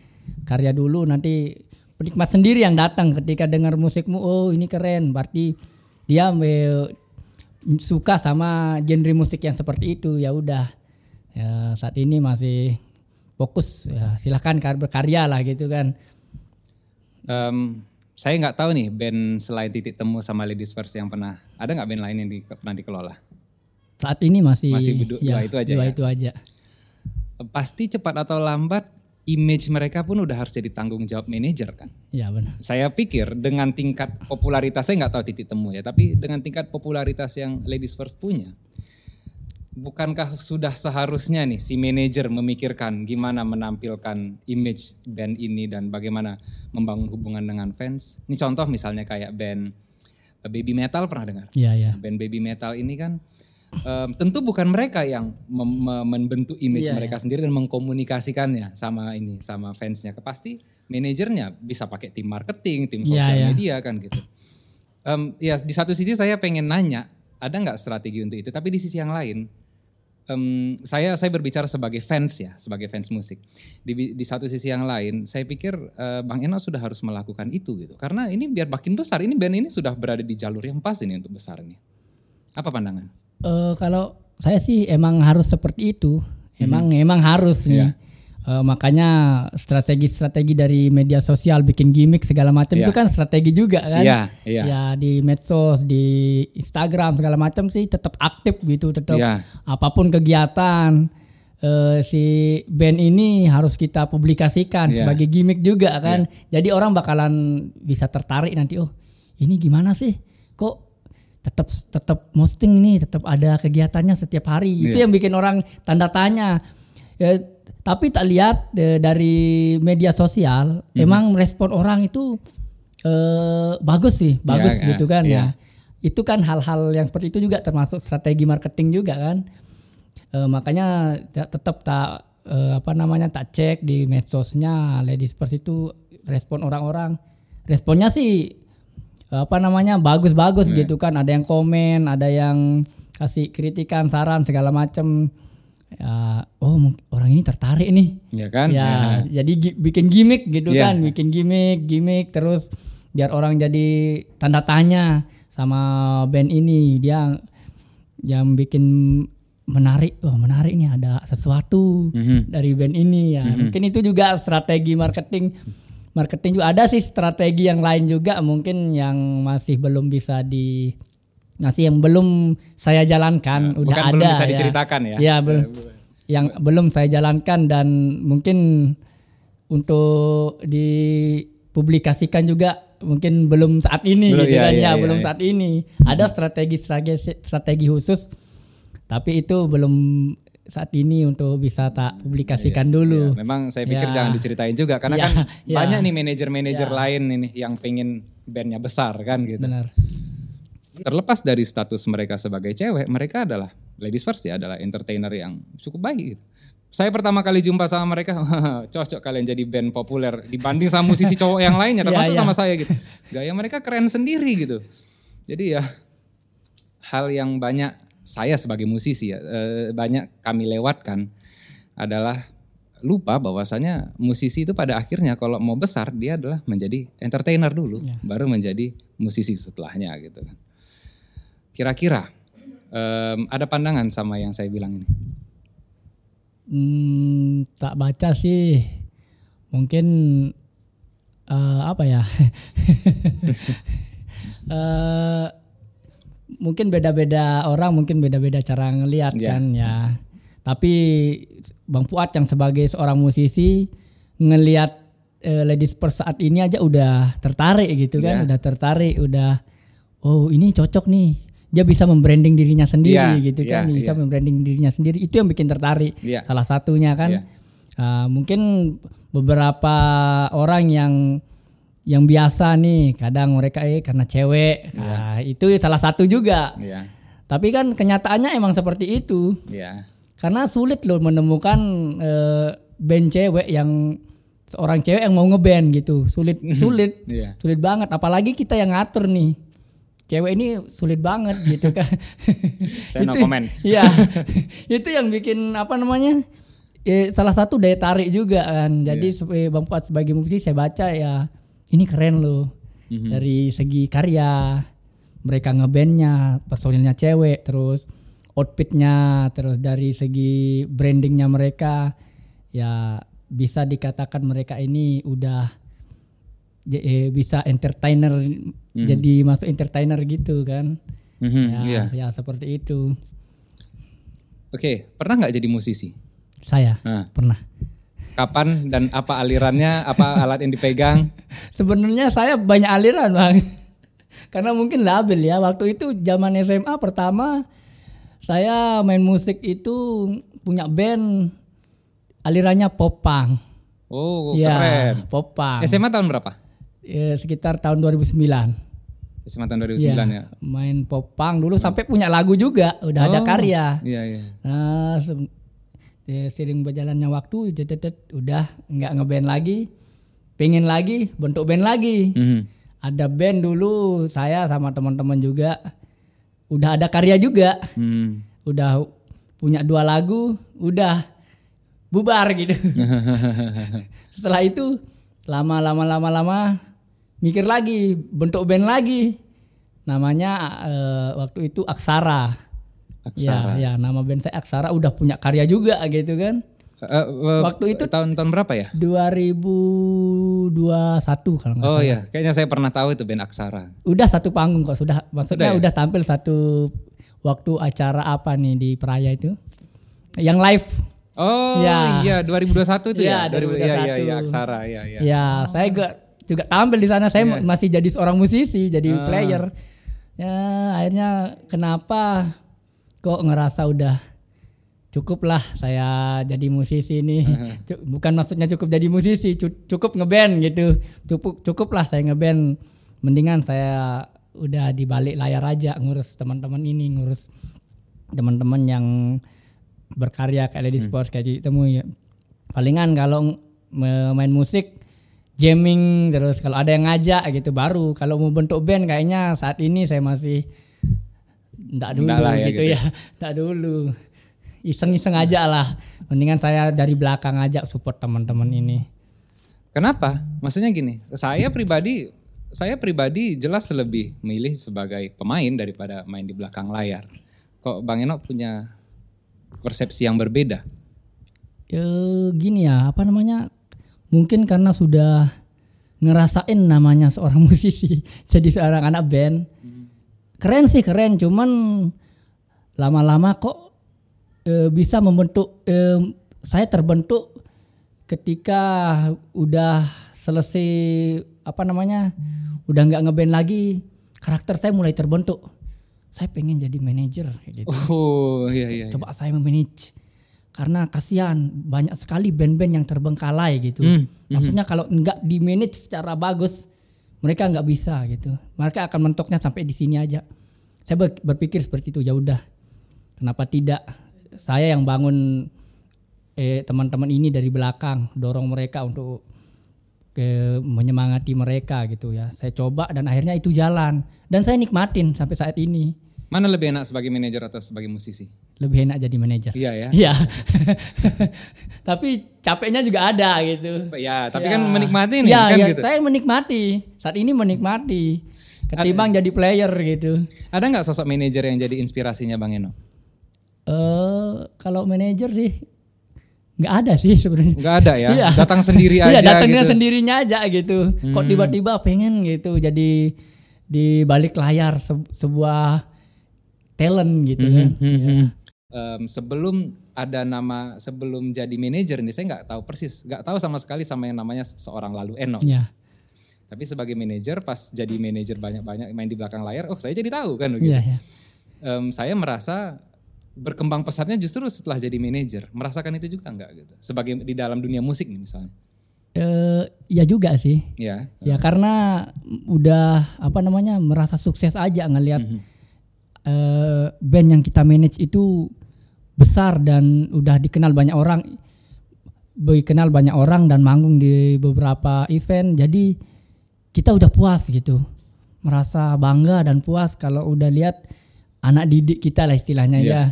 Karya dulu nanti penikmat sendiri yang datang ketika dengar musikmu, oh ini keren. Berarti dia suka sama genre musik yang seperti itu. Ya udah. Ya, saat ini masih fokus ya silahkan kar- berkarya lah gitu kan. Em, saya nggak tahu nih band selain titik temu sama Ladies First yang pernah ada nggak band lain yang di, pernah dikelola? Saat ini masih Masih bedu- dua itu aja dua ya? itu aja. Pasti cepat atau lambat image mereka pun udah harus jadi tanggung jawab manajer kan. Ya benar. Saya pikir dengan tingkat popularitas saya nggak tahu titik temu ya, tapi dengan tingkat popularitas yang Ladies First punya, bukankah sudah seharusnya nih si manajer memikirkan gimana menampilkan image band ini dan bagaimana membangun hubungan dengan fans? Ini contoh misalnya kayak band eh, Baby Metal pernah dengar? Iya ya. Band Baby Metal ini kan em, tentu bukan mereka yang mem- mem- membentuk image Iya, mereka sendiri dan mengkomunikasikannya sama ini sama fansnya. Pasti manajernya bisa pakai tim marketing, tim Iya, sosial iya. media kan gitu. Em, ya di satu sisi saya pengen nanya ada nggak strategi untuk itu, tapi di sisi yang lain em, saya saya berbicara sebagai fans ya, sebagai fans musik. Di, di satu sisi yang lain, saya pikir eh, Bang Eno sudah harus melakukan itu gitu, karena ini biar makin besar. Ini band ini sudah berada di jalur yang pas ini untuk besar ini. Apa pandangan? Eh, kalau saya sih emang harus seperti itu. Emang emang harus nih. Iya. Uh, makanya strategi-strategi dari media sosial bikin gimmick segala macam Iya. itu kan strategi juga kan. Iya, iya. Ya di medsos, di Instagram segala macam sih tetap aktif gitu, tetap Iya. apa pun kegiatan eh, si band ini harus kita publikasikan Iya. sebagai gimmick juga kan. Jadi orang bakalan bisa tertarik nanti oh ini gimana sih? Kok tetap tetap posting nih, tetap ada kegiatannya setiap hari. Itu Iya. yang bikin orang tanda tanya. Ya, tapi tak lihat eh, dari media sosial Mhm. emang respon orang itu eh, bagus sih, bagus Iya, gitu kan iya. ya. Itu kan hal-hal yang seperti itu juga termasuk strategi marketing juga kan. Eh, makanya te- tetap tak eh, apa namanya tak cek di medsosnya Ladies First itu respon orang-orang. Responnya sih apa namanya bagus-bagus Iya. gitu kan. Ada yang komen, ada yang kasih kritikan, saran segala macam. Ya, oh orang ini tertarik nih. Ya kan? Ya, jadi gi- bikin gimmick gitu Iya. kan, bikin gimmick, gimmick terus biar orang jadi tanda tanya sama band ini. Dia yang bikin menarik, wah menarik nih ada sesuatu Mhm. dari band ini ya. Mungkin itu juga strategi marketing. Marketing juga ada sih strategi yang lain juga mungkin yang masih belum bisa di masih yang belum saya jalankan udah Bukan ada belum bisa ya. diceritakan ya? Ya, belum yang belum saya jalankan dan mungkin untuk dipublikasikan juga mungkin belum saat ini Belum, gitu iya, kan iya, ya iya, belum iya. saat ini ada strategi strategi khusus tapi itu belum saat ini untuk bisa tak publikasikan dulu Ya, memang saya pikir Ya. jangan diceritain juga karena Ya, kan ya. banyak nih manajer-manajer lain ini yang pengen bandnya besar kan gitu. benar Terlepas dari status mereka sebagai cewek, mereka adalah ladies first ya, adalah entertainer yang cukup baik gitu. Saya pertama kali jumpa sama mereka, cocok kalian jadi band populer dibanding sama musisi cowok yang lainnya, Iya, termasuk iya. sama saya gitu. Gaya mereka keren sendiri gitu. Jadi ya hal yang banyak saya sebagai musisi ya, eh, banyak kami lewatkan adalah lupa bahwasanya musisi itu pada akhirnya kalau mau besar dia adalah menjadi entertainer dulu, baru menjadi musisi setelahnya gitu kan. Kira-kira em, ada pandangan sama yang saya bilang ini? Hmm, tak baca sih mungkin eh, apa ya Eh, mungkin beda-beda orang mungkin beda-beda cara ngelihat Iya. kan ya tapi bang Fuad yang sebagai seorang musisi ngelihat eh, ladies first saat ini aja udah tertarik gitu kan Iya. udah tertarik udah oh ini cocok nih dia bisa membranding dirinya sendiri Iya, gitu kan iya, bisa iya. membranding dirinya sendiri. Itu yang bikin tertarik Iya. salah satunya kan. Iya. Ah, mungkin beberapa orang yang yang biasa nih kadang mereka eh karena cewek. Nah, itu salah satu juga. Iya, tapi kan kenyataannya emang seperti itu. Iya, karena sulit loh menemukan eh, band cewek yang seorang cewek yang mau ngeband gitu. Sulit sulit. Iya. sulit banget. Apalagi kita yang ngatur nih cewek ini sulit banget gitu kan Saya no Itu- comment. Iya. itu yang bikin apa namanya? eh, salah satu daya tarik juga kan. Jadi Iya. sebagai Bang Fuad sebagai musisi saya baca ya ini keren loh. Mhm. Dari segi karya mereka ngebandnya, personilnya cewek, terus outfitnya, terus dari segi brandingnya mereka ya bisa dikatakan mereka ini udah j- eh, bisa entertainer jadi masuk entertainer gitu kan. Mhm, Ya, iya. ya seperti itu. Oke, pernah nggak jadi musisi? Saya Nah, pernah. kapan dan apa alirannya, apa alat yang dipegang? Sebenarnya saya banyak aliran bang, karena mungkin labil ya. Waktu itu zaman SMA pertama saya main musik itu punya band alirannya popang. Oh, ya, keren. popang. SMA tahun berapa? Ya, sekitar tahun 2009. SMA tahun 2009 ya. Ya, main popang dulu sampai punya lagu juga, udah ada Oh, karya. Iya, iya. Nah, ya, sering berjalannya waktu, tet- tet- tet, udah nggak ngeband lagi, pengen lagi, bentuk band lagi. Mhm. Ada band dulu, saya sama teman-teman juga, udah ada karya juga, Hmm. udah punya dua lagu, udah bubar gitu. Setelah itu lama-lama lama-lama mikir lagi, bentuk band lagi. Namanya eh, waktu itu Aksara. Aksara. Ya, ya nama band saya Aksara udah punya karya juga gitu kan. Uh, uh, Waktu itu tahun-tahun berapa ya? 2021 kalau nggak Oh salah. iya, kayaknya saya pernah tahu itu band Aksara. Udah satu panggung kok sudah maksudnya Udah ya? udah tampil satu waktu acara apa nih di Peraya itu? Yang live. Oh Ya. iya 2021 itu Iya, ya. 2000 Iya iya 2021. iya Aksara iya iya. Ya, saya juga juga tampil di sana. Saya Iya. masih jadi seorang musisi, jadi Ah. player. Ya, akhirnya kenapa kok ngerasa udah cukup lah saya jadi musisi ini. Cu- Bukan maksudnya cukup jadi musisi, cu- cukup ngeband gitu. Cukup cukup lah saya ngeband. Mendingan saya udah di balik layar aja ngurus teman-teman ini, ngurus teman-teman yang berkarya kayak Lady Sports kayak gitu ya. Palingan kalau main musik jamming terus. Kalau ada yang ngajak gitu baru. Kalau mau bentuk band kayaknya saat ini saya masih enggak dulu Enggak lah ya gitu, gitu ya. enggak dulu. Iseng-iseng aja lah. Mendingan saya dari belakang aja support teman-teman ini. Kenapa? Maksudnya gini, saya pribadi saya pribadi jelas lebih milih sebagai pemain daripada main di belakang layar. Kok Bang Eno punya persepsi yang berbeda? ya gini ya apa namanya mungkin karena sudah ngerasain namanya seorang musisi jadi seorang anak band. Keren sih keren. Cuman lama-lama kok eh, bisa membentuk eh, saya terbentuk ketika udah selesai apa namanya udah nggak ngeband lagi karakter saya mulai terbentuk. Saya pengen jadi manajer gitu. Oh iya iya. iya. coba saya memanage karena kasihan banyak sekali band-band yang terbengkalai gitu. Hmm, Maksudnya kalau nggak di manage secara bagus, mereka nggak bisa gitu. Mereka akan mentoknya sampai di sini aja. Saya ber- berpikir seperti itu ya udah. Kenapa tidak? Saya yang bangun eh, teman-teman ini dari belakang, dorong mereka untuk ke menyemangati mereka gitu ya. Saya coba dan akhirnya itu jalan dan saya nikmatin sampai saat ini. Mana lebih enak sebagai manajer atau sebagai musisi? Lebih enak jadi manajer. Iya ya. Iya. tapi capeknya juga ada gitu. Ya, tapi Ya. kan menikmati nih ya, kan ya, gitu. saya menikmati. Saat ini menikmati. Ketimbang jadi player gitu. Ada nggak sosok manajer yang jadi inspirasinya Bang Eno? Eh kalau manajer sih nggak ada sih sebenarnya. Nggak ada ya. Iya. Datang sendiri aja Iya, datangnya gitu. sendirinya aja gitu. Kok Hmm. tiba-tiba pengen gitu jadi di balik layar se- sebuah talent gitu kan. Hmm, hmm. Em, sebelum ada nama sebelum jadi manajer ini saya nggak tahu persis, nggak tahu sama sekali sama yang namanya seorang lalu Eno. Iya. Tapi sebagai manajer pas jadi manajer banyak-banyak main di belakang layar, oh saya jadi tahu kan begitu. Iya, iya. Em, saya merasa berkembang pesatnya justru setelah jadi manajer. Merasakan itu juga nggak gitu? Sebagai di dalam dunia musik nih misalnya. Eh, ya juga sih. Ya. Ya karena udah apa namanya merasa sukses aja ngelihat eh, band yang kita manage itu besar dan udah dikenal banyak orang, dikenal banyak orang dan manggung di beberapa event. Jadi kita udah puas gitu, merasa bangga dan puas kalau udah lihat anak didik kita lah istilahnya Iya. ya,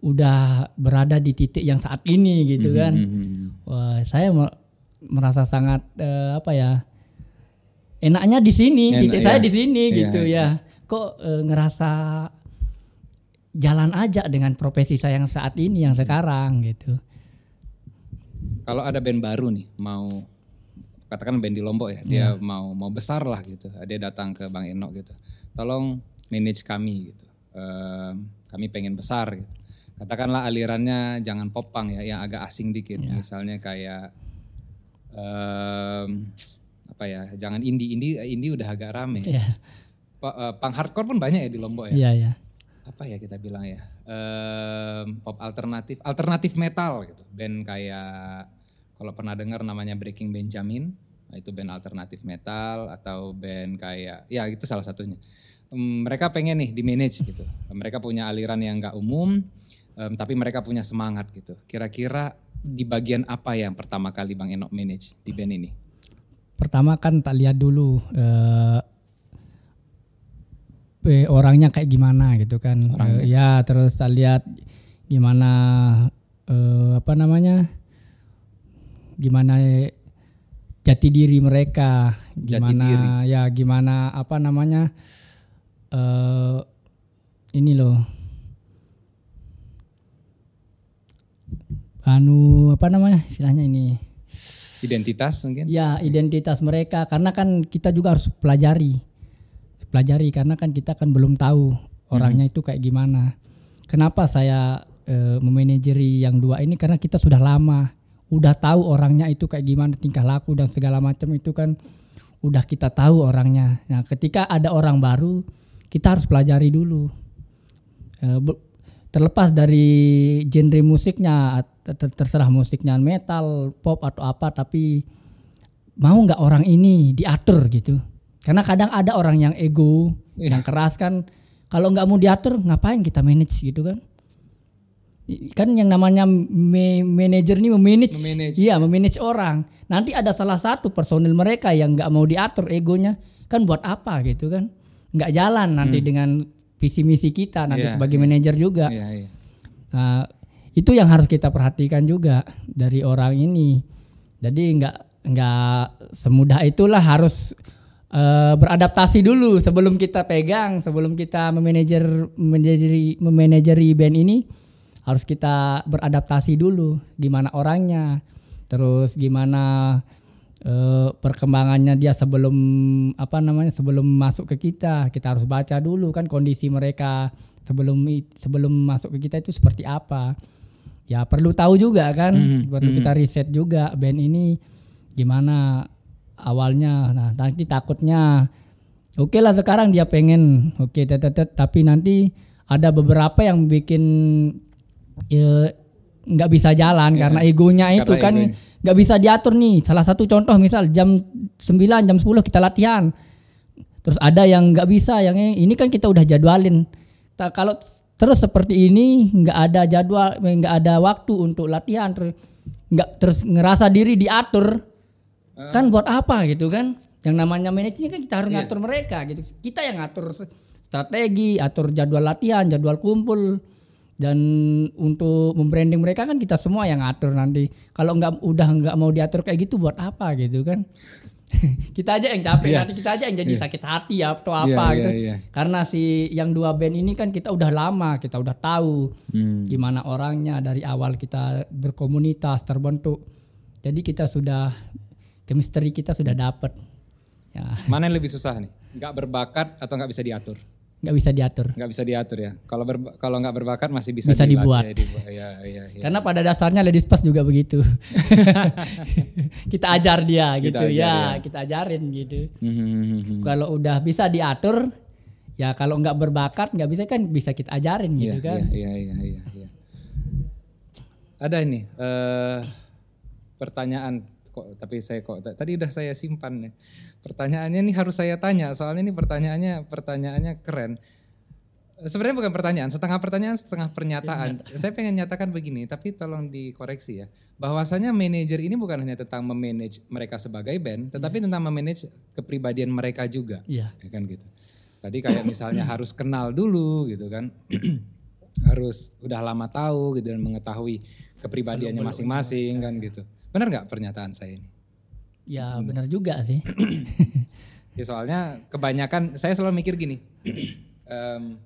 udah berada di titik yang saat ini gitu kan. Mhm. Wah, saya me- merasa sangat eh, apa ya? Enaknya di sini, Enak, titik ya. saya di sini Iya, gitu iya. ya. Kok eh, ngerasa jalan aja dengan profesi saya yang saat ini yang sekarang gitu. Kalau ada band baru nih mau katakan band di Lombok ya, dia mau mau besar lah gitu. Dia datang ke Bang Eno gitu. Tolong manage kami gitu. Em, kami pengen besar gitu. Katakanlah alirannya jangan popang ya, yang agak asing dikit. Misalnya kayak em, apa ya, jangan indie. Indie indie udah agak rame. Iya. Pa- eh, hardcore pun banyak ya di Lombok ya. Iya, iya. Apa ya kita bilang ya? Em, pop alternatif alternatif metal gitu. Band kayak kalau pernah dengar namanya Breaking Benjamin. Nah itu band alternatif metal atau band kayak ya itu salah satunya. Em, mereka pengen nih di manage gitu. Mereka punya aliran yang nggak umum em, tapi mereka punya semangat gitu. Kira-kira di bagian apa yang pertama kali Bang Enok manage di band ini? Pertama kan tak lihat dulu eh, eh, orangnya kayak gimana gitu kan. Orangnya. Eh, ya, terus tak lihat gimana eh, apa namanya? Gimana jati diri mereka, Jati gimana diri. ya gimana apa namanya? eh ini loh. anu apa namanya istilahnya ini Identitas mungkin? ya identitas mereka karena kan kita juga harus pelajari pelajari karena kan kita kan belum tahu orangnya itu kayak gimana. Kenapa saya eh, memanajeri yang dua ini? Karena kita sudah lama udah tahu orangnya itu kayak gimana tingkah laku dan segala macam itu kan udah kita tahu orangnya. Nah ketika ada orang baru kita harus pelajari dulu. Be- terlepas dari genre musiknya ter- ter- terserah musiknya metal pop atau apa tapi mau nggak orang ini diatur gitu karena kadang ada orang yang ego yang keras kan. Kalau nggak mau diatur ngapain kita manage gitu kan? Kan yang namanya me- manajer ini memanage, Memanage. iya memanage orang. Nanti ada salah satu personil mereka yang nggak mau diatur egonya. Kan buat apa gitu kan? Nggak jalan nanti dengan visi misi kita nanti Iya, sebagai manajer juga. Iya, iya. Nah, itu yang harus kita perhatikan juga dari orang ini. Jadi nggak nggak semudah itulah harus eh, beradaptasi dulu sebelum kita pegang, sebelum kita memanajer memanajeri memanajeri band ini harus kita beradaptasi dulu. Gimana orangnya, terus gimana eh, perkembangannya dia sebelum apa namanya sebelum masuk ke kita. Kita harus baca dulu kan kondisi mereka sebelum sebelum masuk ke kita itu seperti apa. Ya perlu tahu juga kan. Perlu kita riset juga band ini gimana awalnya nah nanti takutnya oke lah sekarang dia pengen oke tetetet tapi nanti ada beberapa yang bikin ya, nggak bisa jalan karena egonya itu karena kan egonya. nggak bisa diatur nih. Salah satu contoh misal jam 9, jam 10 kita latihan. Terus ada yang nggak bisa, yang ini, ini kan kita udah jadwalin. Ta- kalau terus seperti ini nggak ada jadwal, nggak ada waktu untuk latihan, terus nggak terus ngerasa diri diatur, kan buat apa gitu kan? Yang namanya manajemen kan kita harus ngatur mereka gitu. Kita yang ngatur strategi, atur jadwal latihan, jadwal kumpul dan untuk membranding mereka kan kita semua yang ngatur nanti. Kalau nggak udah nggak mau diatur kayak gitu buat apa gitu kan? kita aja yang capek Iya. nanti kita aja yang jadi sakit hati atau Iya, apa iya, gitu. iya. Karena si yang dua band ini kan kita udah lama, kita udah tahu Hmm. gimana orangnya dari awal kita berkomunitas terbentuk. Jadi kita sudah chemistry kita sudah dapet. Ya, Mana yang lebih susah nih? Nggak berbakat atau nggak bisa diatur? nggak bisa diatur. Nggak bisa diatur ya. Kalau berba- kalau nggak berbakat masih bisa, Bisa dibuat. ya, dibuat. Iya, iya, iya. Karena pada dasarnya ladies first juga begitu. kita ajar dia Kita gitu ajar, ya, ya. kita ajarin gitu. Hmm, hmm, hmm, hmm. Kalau udah bisa diatur, ya kalau nggak berbakat nggak bisa kan bisa kita ajarin gitu kan. iya, iya, iya, iya. Ada ini eh pertanyaan kok tapi saya kok tadi udah saya simpan nih. Pertanyaannya ini harus saya tanya soalnya ini pertanyaannya pertanyaannya keren. Sebenarnya bukan pertanyaan, setengah pertanyaan, setengah pernyataan. Saya pengen nyatakan begini, tapi tolong dikoreksi ya. Bahwasanya manajer ini bukan hanya tentang memanage mereka sebagai band, tetapi tentang memanage kepribadian mereka juga. Iya. Ya kan gitu. Tadi kayak misalnya harus kenal dulu gitu kan. harus udah lama tahu gitu dan mengetahui kepribadiannya masing-masing kan gitu. Benar nggak pernyataan saya ini? Ya benar juga sih. Ya soalnya kebanyakan saya selalu mikir gini. em,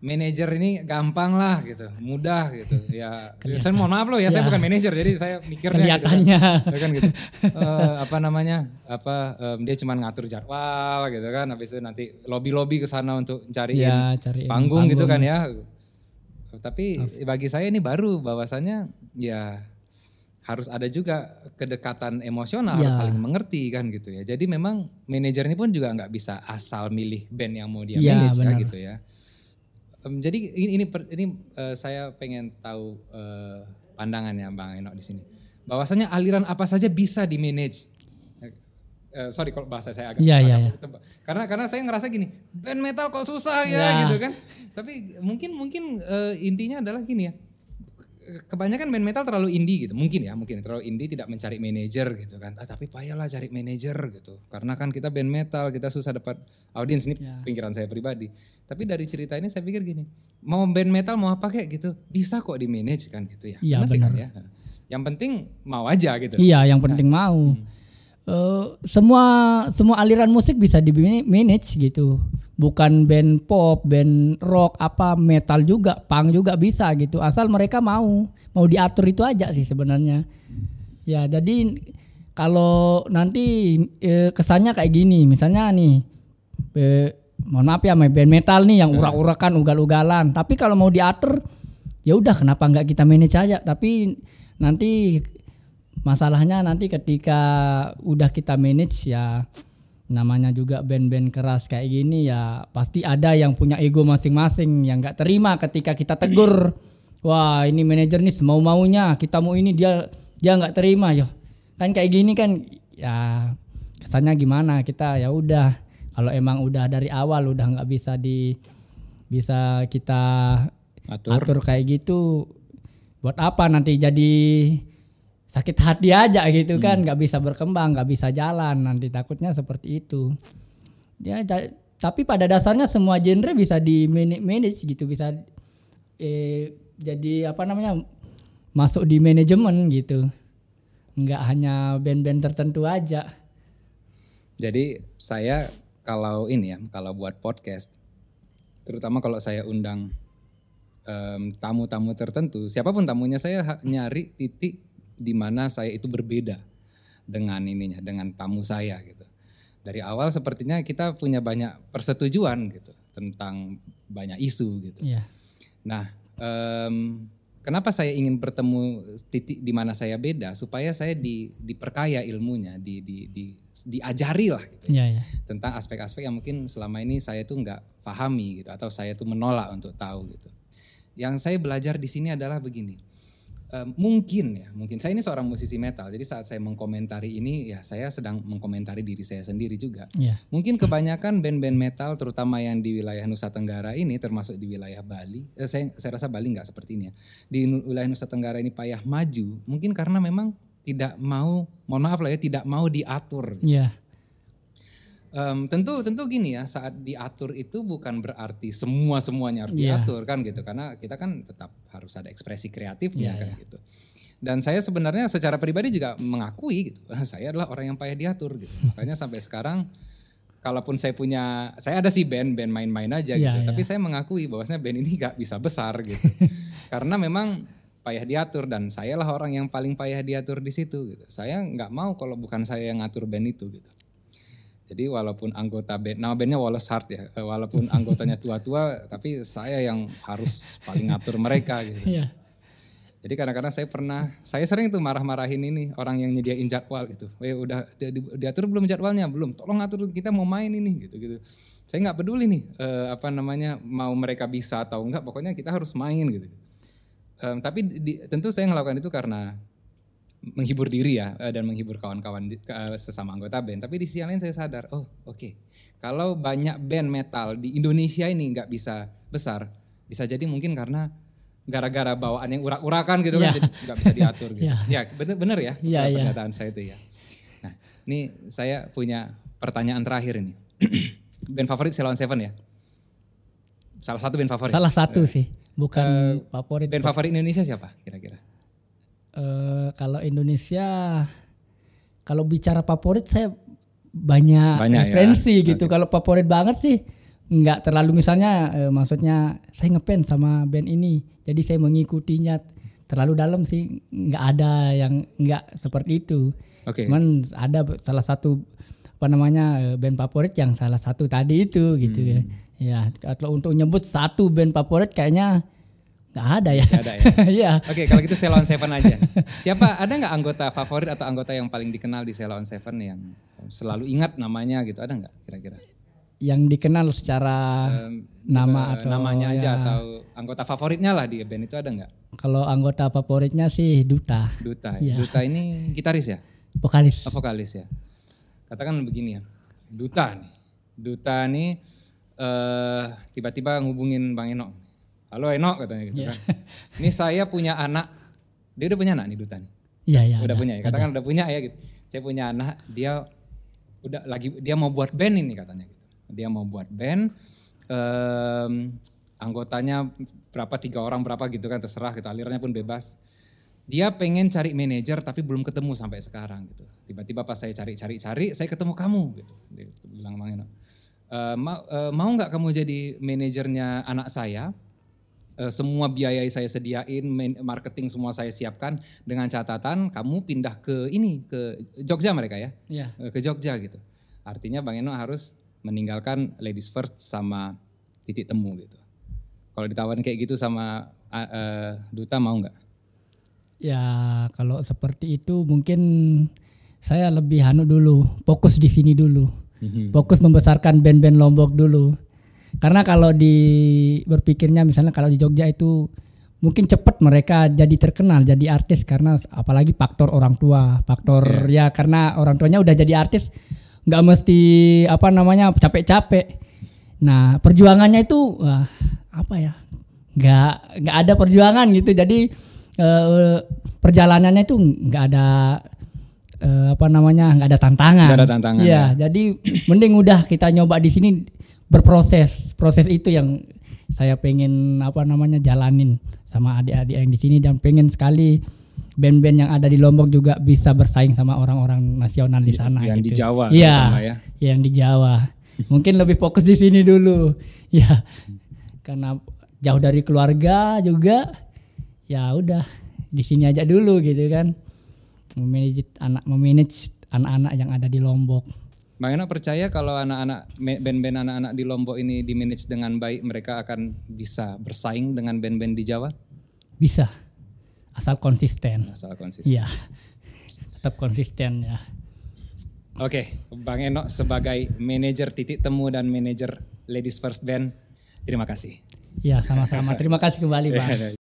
manajer ini gampang lah gitu, mudah gitu. Ya, saya mohon maaf loh ya, saya bukan manajer, jadi saya mikirnya Kelihatannya. gitu kan, Ya kan gitu. Eh, apa namanya? Apa em, dia cuma ngatur jadwal gitu kan, habis itu nanti lobby-lobby ke sana untuk cariin Ya, cariin panggung, gitu kan ya. Tapi bagi saya ini baru bahwasannya ya harus ada juga kedekatan emosional, harus Ya. saling mengerti kan gitu ya. Jadi memang manajer ini pun juga nggak bisa asal milih band yang mau dia Ya, manage ya gitu ya. Em, jadi ini ini ini eh, saya pengen tahu eh, pandangannya Bang Eno di sini. Bahwasanya aliran apa saja bisa di manage. Eh, eh, sorry kalau bahasa saya agak Iya, iya, iya. tebak. Karena karena saya ngerasa gini, band metal kok susah ya, Ya. gitu kan. Tapi mungkin mungkin eh, intinya adalah gini ya. Kebanyakan band metal terlalu indie gitu, mungkin ya, mungkin terlalu indie tidak mencari manajer gitu kan. Ah, tapi payahlah cari manajer gitu. Karena kan kita band metal, kita susah dapat audiens ini Ya. pikiran saya pribadi. Tapi dari cerita ini saya pikir gini, mau band metal mau apa kayak gitu, bisa kok di manage kan gitu ya. Iya, kan benar. ya? Yang penting mau aja gitu. Iya, yang penting mau. Uh, semua semua aliran musik bisa di manage gitu. Bukan band pop, band rock, apa metal juga, punk juga bisa gitu. Asal mereka mau mau diatur itu aja sih sebenarnya. Ya, jadi kalau nanti eh, kesannya kayak gini, misalnya nih eh, mohon maaf ya band metal nih yang urak-urakan ugal-ugalan, tapi kalau mau diatur ya udah kenapa nggak kita manage aja, tapi nanti masalahnya nanti ketika udah kita manage ya namanya juga band-band keras kayak gini ya pasti ada yang punya ego masing-masing yang nggak terima ketika kita tegur wah ini manajer nih mau maunya kita mau ini dia dia nggak terima yo kan kayak gini kan ya kesannya gimana kita ya udah kalau emang udah dari awal udah nggak bisa di bisa kita atur. atur kayak gitu buat apa nanti jadi sakit hati aja gitu kan hmm. nggak bisa berkembang nggak bisa jalan. Nanti takutnya seperti itu. Ya tapi pada dasarnya semua genre bisa di manage gitu bisa eh, jadi apa namanya masuk di manajemen gitu. Nggak hanya band-band tertentu aja. Jadi saya kalau ini ya kalau buat podcast terutama kalau saya undang tamu-tamu um, tertentu siapa pun tamunya saya nyari titik di mana saya itu berbeda dengan ininya, dengan tamu saya gitu. Dari awal sepertinya kita punya banyak persetujuan gitu tentang banyak isu gitu. Yeah. Nah, um, kenapa saya ingin bertemu titik di mana saya beda supaya saya di, diperkaya ilmunya, di, di, di, diajari lah gitu yeah, yeah. tentang aspek-aspek yang mungkin selama ini saya tuh nggak pahami gitu atau saya tuh menolak untuk tahu gitu. Yang saya belajar di sini adalah begini uh, mungkin ya, mungkin saya ini seorang musisi metal, jadi saat saya mengkomentari ini ya saya sedang mengkomentari diri saya sendiri juga. Yeah. Mungkin kebanyakan band-band metal, terutama yang di wilayah Nusa Tenggara ini, termasuk di wilayah Bali, eh, saya, saya rasa Bali nggak seperti ini ya. Di wilayah Nusa Tenggara ini payah maju, mungkin karena memang tidak mau, mohon maaf lah ya, tidak mau diatur. Yeah. Um, tentu tentu gini ya saat diatur itu bukan berarti semua semuanya harus yeah. diatur kan gitu. Karena kita kan tetap harus ada ekspresi kreatifnya yeah, kan yeah. gitu. Dan saya sebenarnya secara pribadi juga mengakui gitu saya adalah orang yang payah diatur gitu. Makanya sampai sekarang kalaupun saya punya saya ada sih band band main-main aja yeah, gitu. Yeah. tapi saya mengakui bahwasanya band ini gak bisa besar gitu. Karena memang payah diatur dan saya lah orang yang paling payah diatur di situ gitu. Saya nggak mau kalau bukan saya yang ngatur band itu gitu jadi walaupun anggota band, nama bandnya Wallace Hart ya, eh, walaupun anggotanya tua-tua, tapi saya yang harus paling ngatur mereka gitu. Yeah. Jadi kadang-kadang saya pernah, saya sering tuh marah-marahin ini orang yang nyediain jadwal gitu. Eh udah di, di, diatur belum jadwalnya? Belum. Tolong atur kita mau main ini gitu gitu. Saya nggak peduli nih eh, apa namanya mau mereka bisa atau enggak, pokoknya kita harus main gitu. Um, tapi di, tentu saya melakukan itu karena menghibur diri ya eh, dan menghibur kawan-kawan eh, sesama anggota band. Tapi di sisi lain saya sadar, oh oke, okay. kalau banyak band metal di Indonesia ini nggak bisa besar, bisa jadi mungkin karena gara-gara bawaan yang urak-urakan gitu yeah. kan, jadi nggak bisa diatur gitu. yeah. Ya bener-bener ya yeah, iya. pernyataan yeah. saya itu ya. Nah ini saya punya pertanyaan terakhir ini. band favorit Ceylon Seven ya? Salah satu band favorit? Salah satu uh, sih, bukan uh, favorit. Band favorit Indonesia siapa kira-kira? Uh, kalau Indonesia kalau bicara favorit saya banyak, banyak ya. referensi ya? gitu. Okay. Kalau favorit banget sih nggak terlalu misalnya uh, maksudnya saya ngefans sama band ini. Jadi saya mengikutinya terlalu dalam sih nggak ada yang nggak seperti itu. Okay. Cuman ada salah satu apa namanya eh, band favorit yang salah satu tadi itu gitu ya. hmm. ya. Ya kalau untuk nyebut satu band favorit kayaknya Gak ada ya. Gak ada ya. Iya. Oke, kalau gitu Ceylon Seven aja. Siapa ada nggak anggota favorit atau anggota yang paling dikenal di Ceylon Seven yang selalu ingat namanya gitu? Ada nggak kira-kira? Yang dikenal secara um, nama uh, atau namanya aja ya. atau anggota favoritnya lah di band itu ada nggak? Kalau anggota favoritnya sih Duta. Duta. Ya. Duta ini gitaris ya? Vokalis. Oh, vokalis ya. Katakan begini ya. Duta nih. Duta nih uh, tiba-tiba ngubungin Bang Eno halo Eno katanya gitu yeah. kan. Ini saya punya anak, dia udah punya anak nih Duta nih. Iya, iya. Udah ada, punya ya, katakan ada. udah punya ya gitu. Saya punya anak, dia udah lagi dia mau buat band ini katanya gitu. Dia mau buat band, um, anggotanya berapa tiga orang berapa gitu kan terserah gitu alirannya pun bebas. dia pengen cari manajer tapi belum ketemu sampai sekarang gitu. Tiba-tiba pas saya cari-cari-cari, saya ketemu kamu gitu. Dia bilang Bang Eno, e, ma, e, mau nggak kamu jadi manajernya anak saya? E, semua biaya saya sediain, marketing semua saya siapkan dengan catatan kamu pindah ke ini ke Jogja mereka ya, yeah. ke Jogja gitu. Artinya Bang Eno harus meninggalkan ladies first sama titik temu gitu. Kalau ditawarin kayak gitu sama uh, duta mau nggak? Ya kalau seperti itu mungkin saya lebih anu dulu, fokus di sini dulu. Mm-hmm. Fokus membesarkan band-band Lombok dulu. Karena kalau di berpikirnya misalnya kalau di Jogja itu mungkin cepat mereka jadi terkenal, jadi artis karena apalagi faktor orang tua, faktor yeah. ya karena orang tuanya udah jadi artis nggak mesti apa namanya capek-capek. Nah perjuangannya itu wah, apa ya nggak nggak ada perjuangan gitu jadi uh, perjalanannya itu nggak ada uh, apa namanya nggak ada tantangan. Gak ada tantangan. Iya, ya. jadi mending udah kita nyoba di sini berproses. Proses itu yang saya pengen apa namanya jalanin sama adik-adik yang di sini dan pengen sekali band-band yang ada di Lombok juga bisa bersaing sama orang-orang nasional di sana. Yang gitu. di Jawa. Iya, ya. yang di Jawa. Mungkin lebih fokus di sini dulu. Ya, karena jauh dari keluarga juga. Ya udah di sini aja dulu gitu kan memanage anak memanage anak-anak yang ada di Lombok. Bang Eno percaya kalau anak-anak band-band anak-anak di Lombok ini di manage dengan baik mereka akan bisa bersaing dengan band-band di Jawa? Bisa. Asal konsisten. Asal konsisten. Iya. Tetap konsisten ya. Oke, Bang Eno sebagai manajer titik temu dan manajer Ladies First Band, terima kasih. Ya, sama-sama. Terima kasih kembali, Bang.